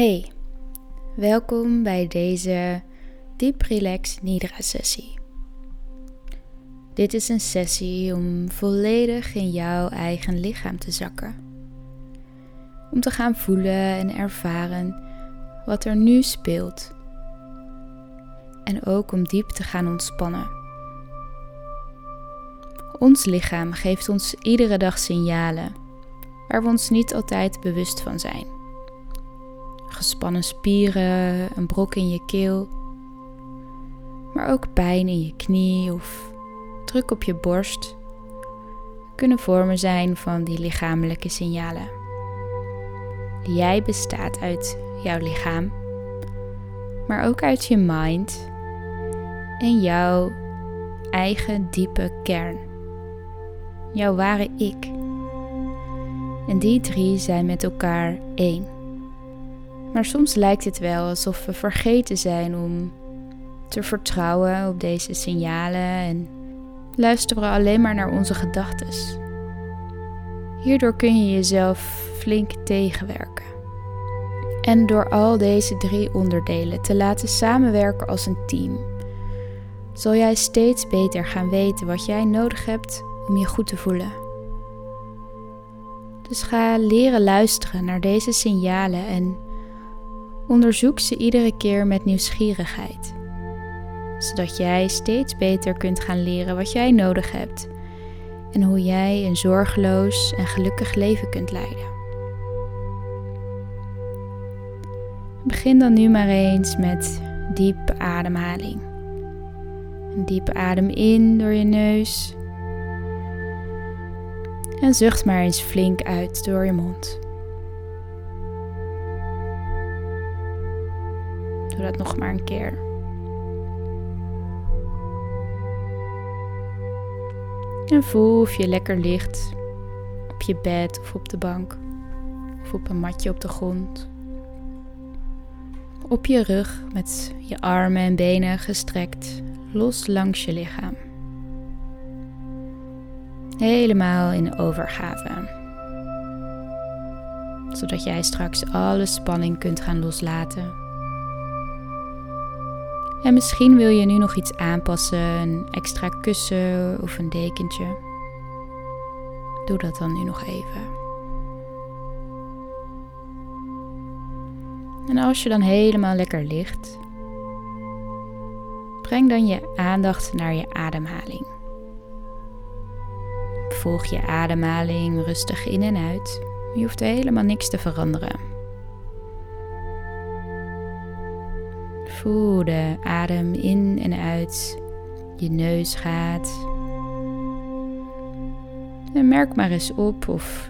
Hey, welkom bij deze Deep Relax Nidra sessie. Dit is een sessie om volledig in jouw eigen lichaam te zakken. Om te gaan voelen en ervaren wat er nu speelt. En ook om diep te gaan ontspannen. Ons lichaam geeft ons iedere dag signalen waar we ons niet altijd bewust van zijn gespannen spieren, een brok in je keel, maar ook pijn in je knie of druk op je borst kunnen vormen zijn van die lichamelijke signalen. Jij bestaat uit jouw lichaam, maar ook uit je mind en jouw eigen diepe kern, jouw ware ik. En die drie zijn met elkaar één. Maar soms lijkt het wel alsof we vergeten zijn om te vertrouwen op deze signalen en luisteren we alleen maar naar onze gedachten. Hierdoor kun je jezelf flink tegenwerken. En door al deze drie onderdelen te laten samenwerken als een team, zal jij steeds beter gaan weten wat jij nodig hebt om je goed te voelen. Dus ga leren luisteren naar deze signalen en Onderzoek ze iedere keer met nieuwsgierigheid, zodat jij steeds beter kunt gaan leren wat jij nodig hebt en hoe jij een zorgeloos en gelukkig leven kunt leiden. Begin dan nu maar eens met diepe ademhaling. Een diepe adem in door je neus. En zucht maar eens flink uit door je mond. Dat nog maar een keer. En voel of je lekker ligt op je bed of op de bank of op een matje op de grond. Op je rug met je armen en benen gestrekt los langs je lichaam. Helemaal in overgave. Zodat jij straks alle spanning kunt gaan loslaten en misschien wil je nu nog iets aanpassen, een extra kussen of een dekentje. Doe dat dan nu nog even. En als je dan helemaal lekker ligt, breng dan je aandacht naar je ademhaling. Volg je ademhaling rustig in en uit. Je hoeft helemaal niks te veranderen. Voel de adem in en uit je neus gaat. En merk maar eens op of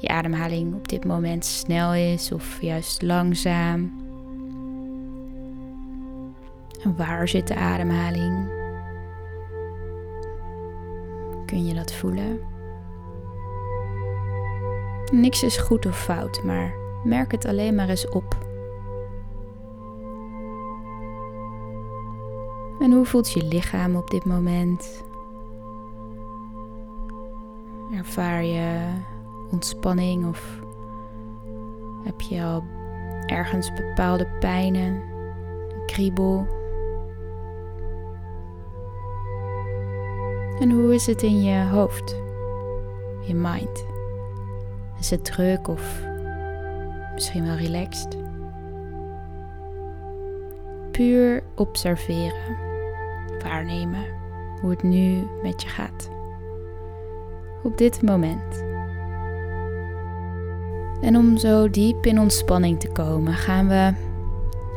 je ademhaling op dit moment snel is of juist langzaam. En waar zit de ademhaling? Kun je dat voelen? Niks is goed of fout, maar merk het alleen maar eens op. En hoe voelt je lichaam op dit moment? Ervaar je ontspanning of heb je al ergens bepaalde pijnen, kriebel? En hoe is het in je hoofd, je mind? Is het druk of misschien wel relaxed? Puur observeren waarnemen hoe het nu met je gaat. Op dit moment. En om zo diep in ontspanning te komen, gaan we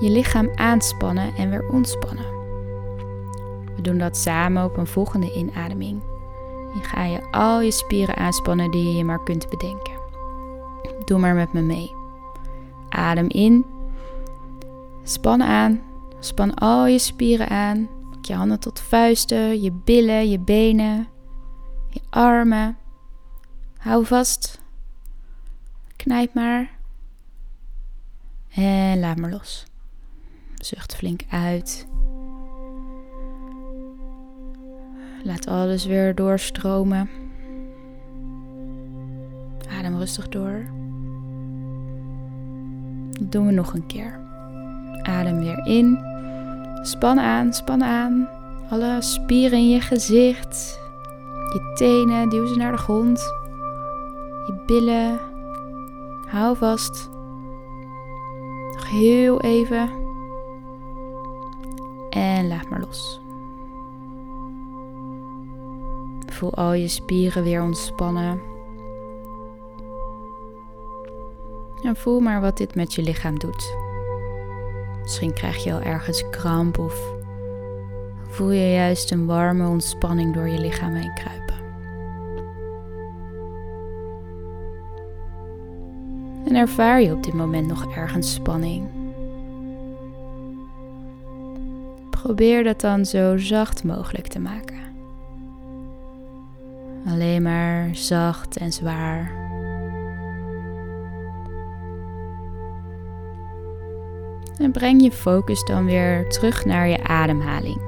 je lichaam aanspannen en weer ontspannen. We doen dat samen op een volgende inademing. Je ga je al je spieren aanspannen die je maar kunt bedenken. Doe maar met me mee. Adem in. Span aan. Span al je spieren aan je handen tot vuisten, je billen, je benen, je armen. Hou vast. Knijp maar. En laat maar los. Zucht flink uit. Laat alles weer doorstromen. Adem rustig door. Dat doen we nog een keer. Adem weer in. Span aan, span aan. Alle spieren in je gezicht. Je tenen, duw ze naar de grond. Je billen. Hou vast. Nog heel even. En laat maar los. Voel al je spieren weer ontspannen. En voel maar wat dit met je lichaam doet. Misschien krijg je al ergens kramp of voel je juist een warme ontspanning door je lichaam heen kruipen. En ervaar je op dit moment nog ergens spanning? Probeer dat dan zo zacht mogelijk te maken. Alleen maar zacht en zwaar. En breng je focus dan weer terug naar je ademhaling.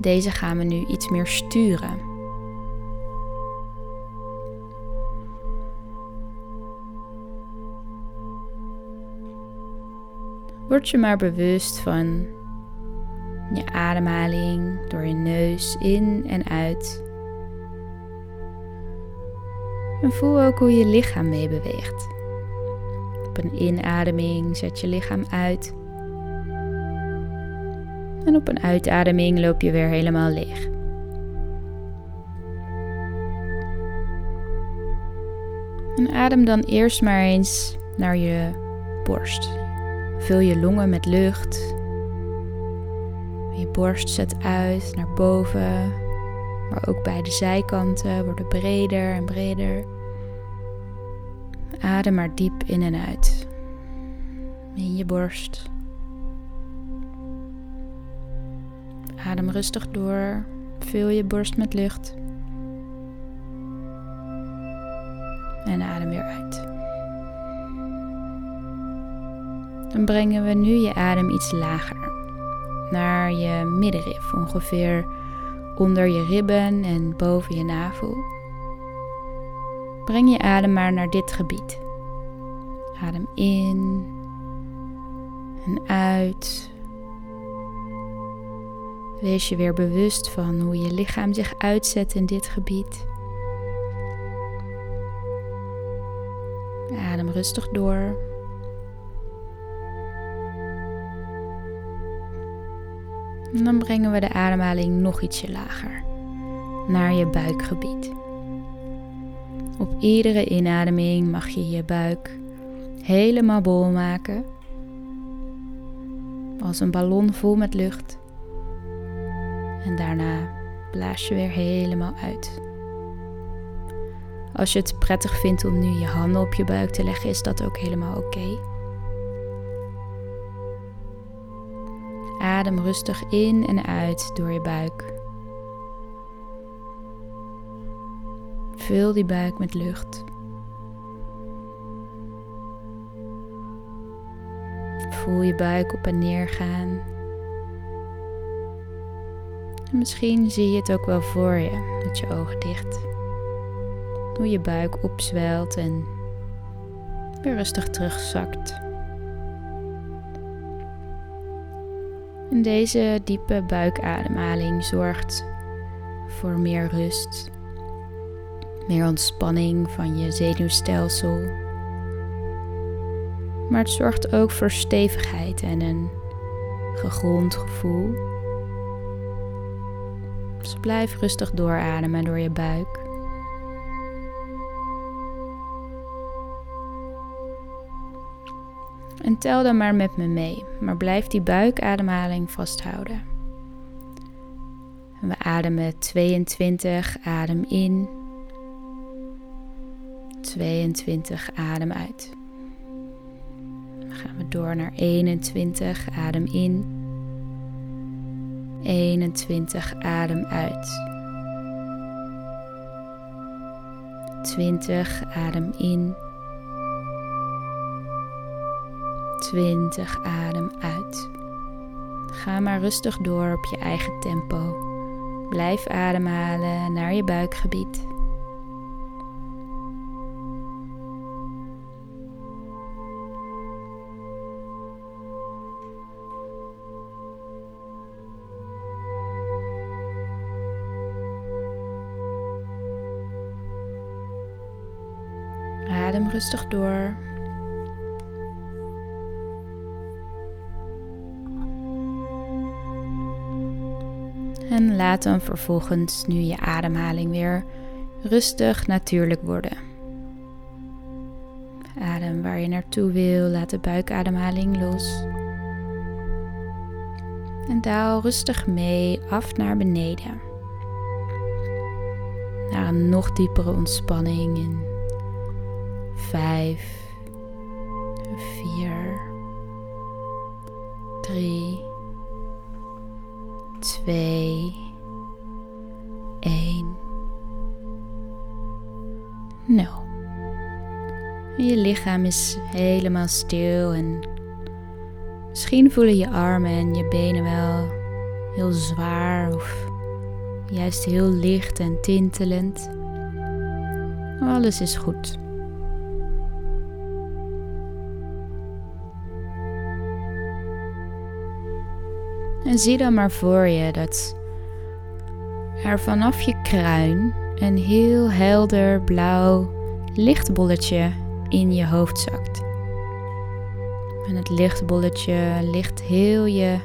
Deze gaan we nu iets meer sturen. Word je maar bewust van je ademhaling door je neus in en uit. En voel ook hoe je lichaam meebeweegt. Op een inademing zet je lichaam uit. En op een uitademing loop je weer helemaal leeg. En adem dan eerst maar eens naar je borst. Vul je longen met lucht. Je borst zet uit naar boven, maar ook bij de zijkanten worden breder en breder. Adem maar diep in en uit. In je borst. Adem rustig door. Vul je borst met lucht. En adem weer uit. Dan brengen we nu je adem iets lager. Naar je middenrif, ongeveer onder je ribben en boven je navel. Breng je adem maar naar dit gebied. Adem in en uit. Wees je weer bewust van hoe je lichaam zich uitzet in dit gebied. Adem rustig door. En dan brengen we de ademhaling nog ietsje lager, naar je buikgebied. Op iedere inademing mag je je buik helemaal bol maken, als een ballon vol met lucht. En daarna blaas je weer helemaal uit. Als je het prettig vindt om nu je handen op je buik te leggen, is dat ook helemaal oké. Adem rustig in en uit door je buik. Vul die buik met lucht. Voel je buik op en neer gaan. En misschien zie je het ook wel voor je met je ogen dicht. Hoe je buik opzwelt en weer rustig terugzakt. En deze diepe buikademhaling zorgt voor meer rust, meer ontspanning van je zenuwstelsel. Maar het zorgt ook voor stevigheid en een gegrond gevoel. Dus blijf rustig doorademen door je buik. En tel dan maar met me mee, maar blijf die buikademhaling vasthouden. we ademen 22, adem in. 22, adem uit. Dan gaan we door naar 21, adem in. 21, adem uit. 20, adem in. 20 adem uit. Ga maar rustig door op je eigen tempo. Blijf ademhalen naar je buikgebied. Rustig door. En laat dan vervolgens nu je ademhaling weer rustig natuurlijk worden. Adem waar je naartoe wil, laat de buikademhaling los. En daal rustig mee af naar beneden. Naar een nog diepere ontspanning in 5, 4, 3, 2, 1. 0. Je lichaam is helemaal stil en misschien voelen je armen en je benen wel heel zwaar of juist heel licht en tintelend. Alles is goed. En zie dan maar voor je dat er vanaf je kruin een heel helder blauw lichtbolletje in je hoofd zakt. En het lichtbolletje ligt heel je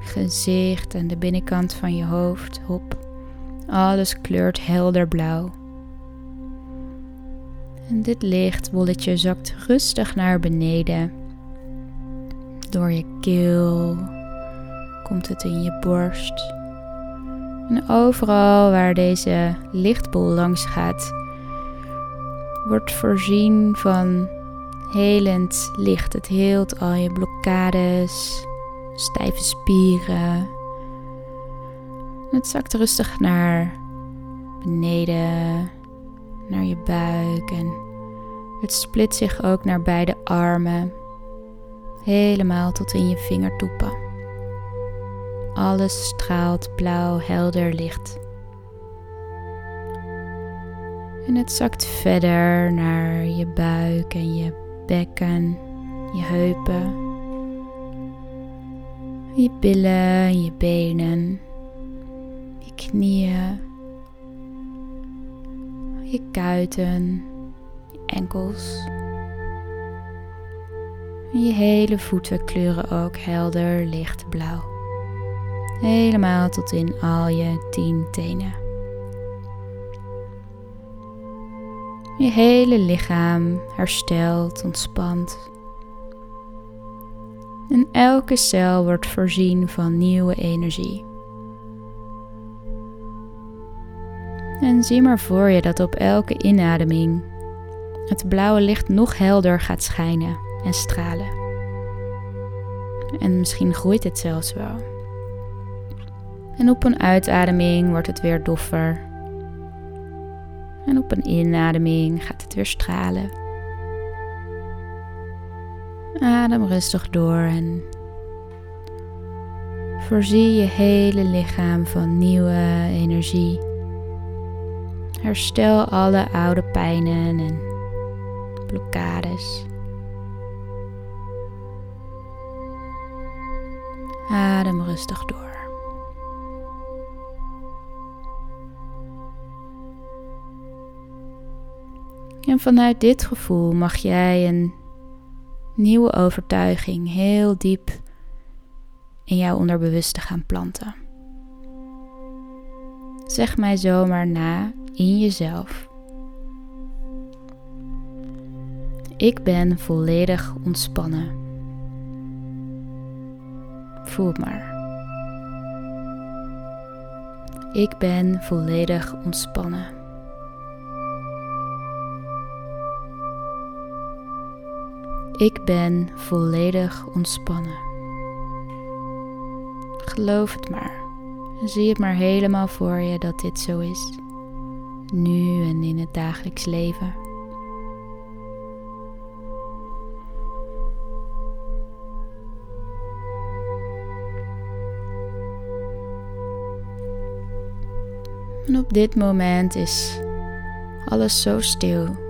gezicht en de binnenkant van je hoofd op. Alles kleurt helder blauw. En dit lichtbolletje zakt rustig naar beneden. Door je keel komt het in je borst. En overal waar deze lichtbol langs gaat, wordt voorzien van helend licht. Het heelt al je blokkades, stijve spieren. Het zakt rustig naar beneden, naar je buik en het split zich ook naar beide armen, helemaal tot in je vingertoppen. Alles straalt blauw helder licht. En het zakt verder naar je buik en je bekken, je heupen, je billen, je benen, je knieën, je kuiten, je enkels. En je hele voeten kleuren ook helder lichtblauw. Helemaal tot in al je tien tenen. Je hele lichaam herstelt, ontspant. En elke cel wordt voorzien van nieuwe energie. En zie maar voor je dat op elke inademing het blauwe licht nog helder gaat schijnen en stralen. En misschien groeit het zelfs wel. En op een uitademing wordt het weer doffer en op een inademing gaat het weer stralen. Adem rustig door en voorzie je hele lichaam van nieuwe energie. Herstel alle oude pijnen en blokkades. Adem rustig door. En vanuit dit gevoel mag jij een nieuwe overtuiging heel diep in jouw onderbewuste gaan planten. Zeg mij zomaar na in jezelf. Ik ben volledig ontspannen. Voel het maar. Ik ben volledig ontspannen. Ik ben volledig ontspannen. Geloof het maar. Zie het maar helemaal voor je dat dit zo is. Nu en in het dagelijks leven. En op dit moment is alles zo stil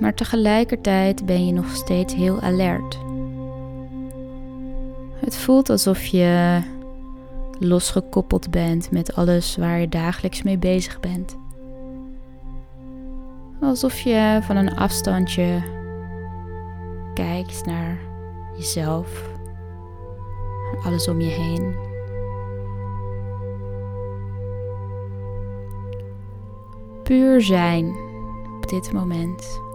maar tegelijkertijd ben je nog steeds heel alert. Het voelt alsof je losgekoppeld bent met alles waar je dagelijks mee bezig bent. Alsof je van een afstandje kijkt naar jezelf, alles om je heen. Puur zijn op dit moment.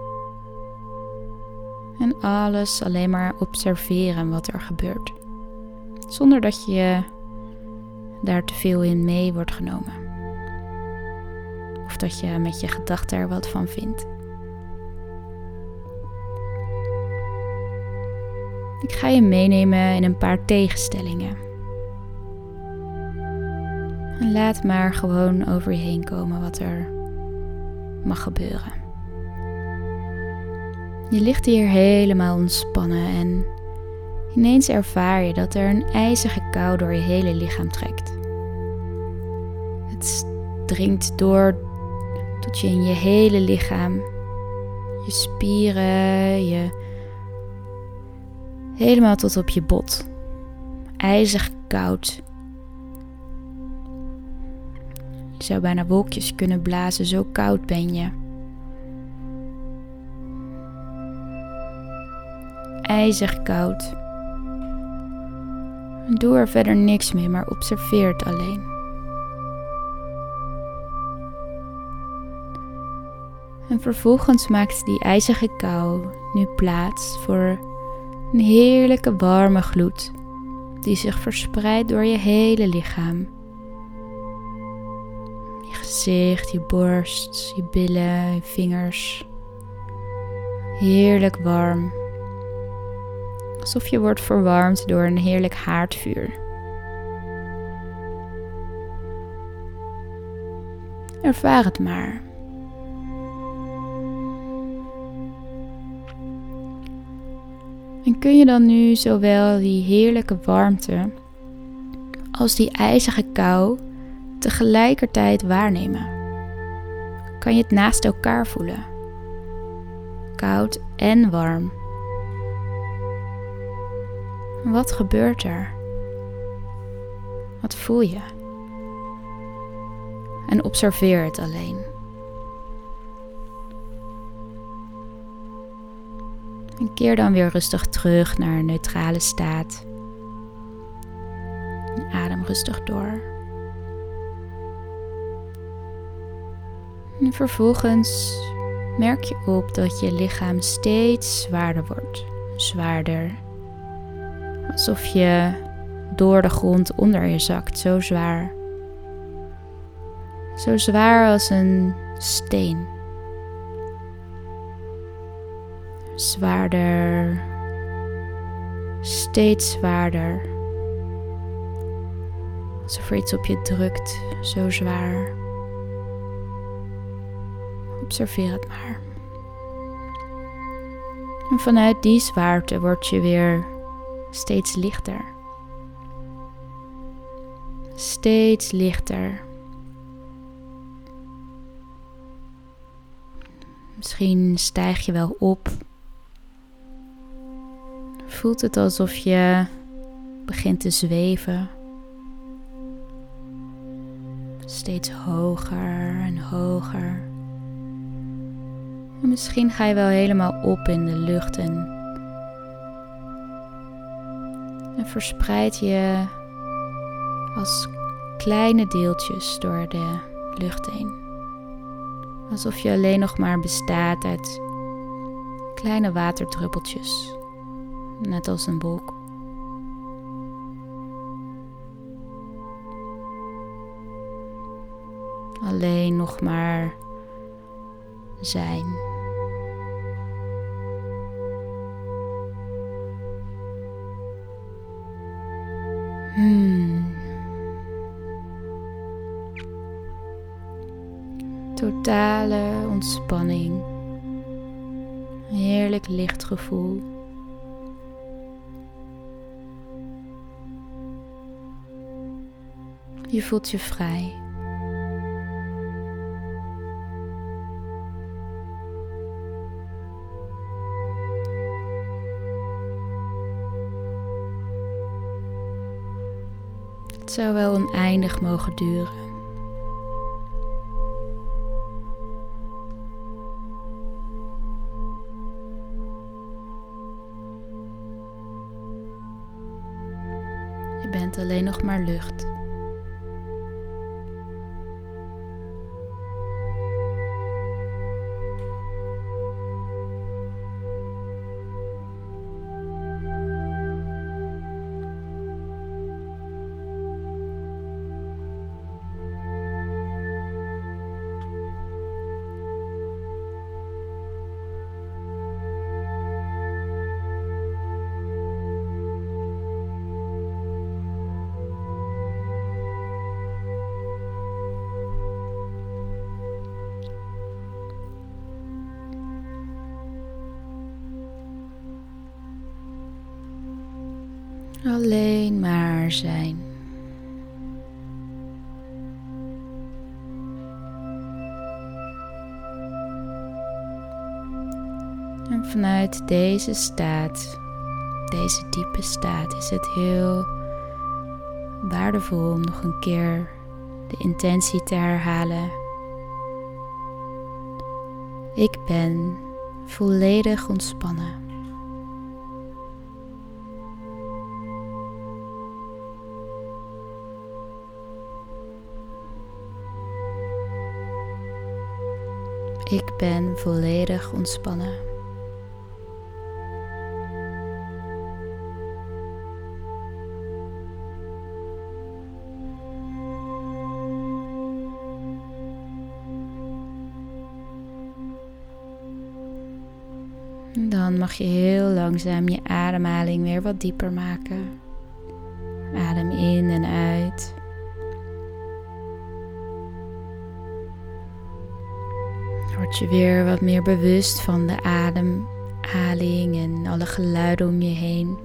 En alles alleen maar observeren wat er gebeurt. Zonder dat je daar te veel in mee wordt genomen. Of dat je met je gedachten er wat van vindt. Ik ga je meenemen in een paar tegenstellingen. En laat maar gewoon over je heen komen wat er mag gebeuren. Je ligt hier helemaal ontspannen en ineens ervaar je dat er een ijzige kou door je hele lichaam trekt. Het dringt door tot je in je hele lichaam, je spieren, je helemaal tot op je bot. IJzig koud. Je zou bijna wolkjes kunnen blazen, zo koud ben je. IJzig koud. Doe er verder niks mee, maar observeer het alleen. En vervolgens maakt die ijzige kou nu plaats voor een heerlijke warme gloed die zich verspreidt door je hele lichaam. Je gezicht, je borst, je billen, je vingers. Heerlijk warm. Alsof je wordt verwarmd door een heerlijk haardvuur. Ervaar het maar. En kun je dan nu zowel die heerlijke warmte als die ijzige kou tegelijkertijd waarnemen? Kan je het naast elkaar voelen? Koud en warm. Wat gebeurt er? Wat voel je? En observeer het alleen. En keer dan weer rustig terug naar een neutrale staat. Adem rustig door. En vervolgens merk je op dat je lichaam steeds zwaarder wordt. Zwaarder. Alsof je door de grond onder je zakt. Zo zwaar. Zo zwaar als een steen. Zwaarder. Steeds zwaarder. Alsof er iets op je drukt, zo zwaar. Observeer het maar. En vanuit die zwaarte word je weer steeds lichter. Steeds lichter. Misschien stijg je wel op voelt het alsof je begint te zweven. Steeds hoger en hoger. En misschien ga je wel helemaal op in de lucht en, en verspreid je als kleine deeltjes door de lucht heen. Alsof je alleen nog maar bestaat uit kleine waterdruppeltjes net als een wolk. Alleen nog maar zijn. Hmm. Totale ontspanning. Heerlijk licht gevoel. Je voelt je vrij. zou wel een eindig mogen duren. Je bent alleen nog maar lucht. Alleen maar zijn. En vanuit deze staat, deze diepe staat, is het heel waardevol om nog een keer de intentie te herhalen. Ik ben volledig ontspannen. Ik ben volledig ontspannen. Dan mag je heel langzaam je ademhaling weer wat dieper maken. Adem in en uit. Je weer wat meer bewust van de ademhaling en alle geluiden om je heen.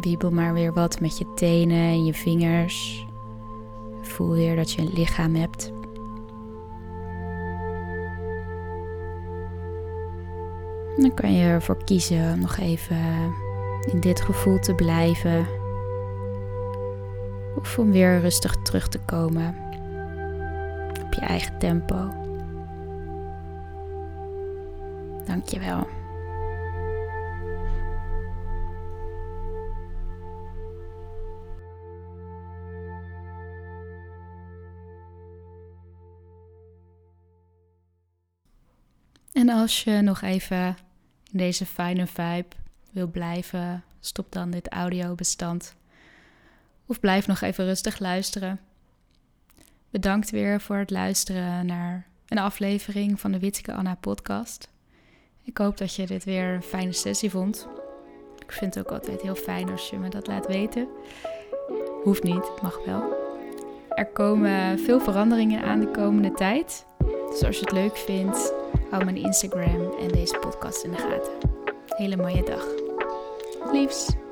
Wiebel maar weer wat met je tenen en je vingers. Voel weer dat je een lichaam hebt. Dan kan je ervoor kiezen om nog even in dit gevoel te blijven. Of om weer rustig terug te komen op je eigen tempo. Dankjewel. En als je nog even in deze fijne vibe wil blijven, stop dan dit audiobestand of blijf nog even rustig luisteren. Bedankt weer voor het luisteren naar een aflevering van de Witke Anna podcast. Ik hoop dat je dit weer een fijne sessie vond. Ik vind het ook altijd heel fijn als je me dat laat weten. Hoeft niet, mag wel. Er komen veel veranderingen aan de komende tijd. Dus als je het leuk vindt, hou mijn Instagram en deze podcast in de gaten. Hele mooie dag. Liefs.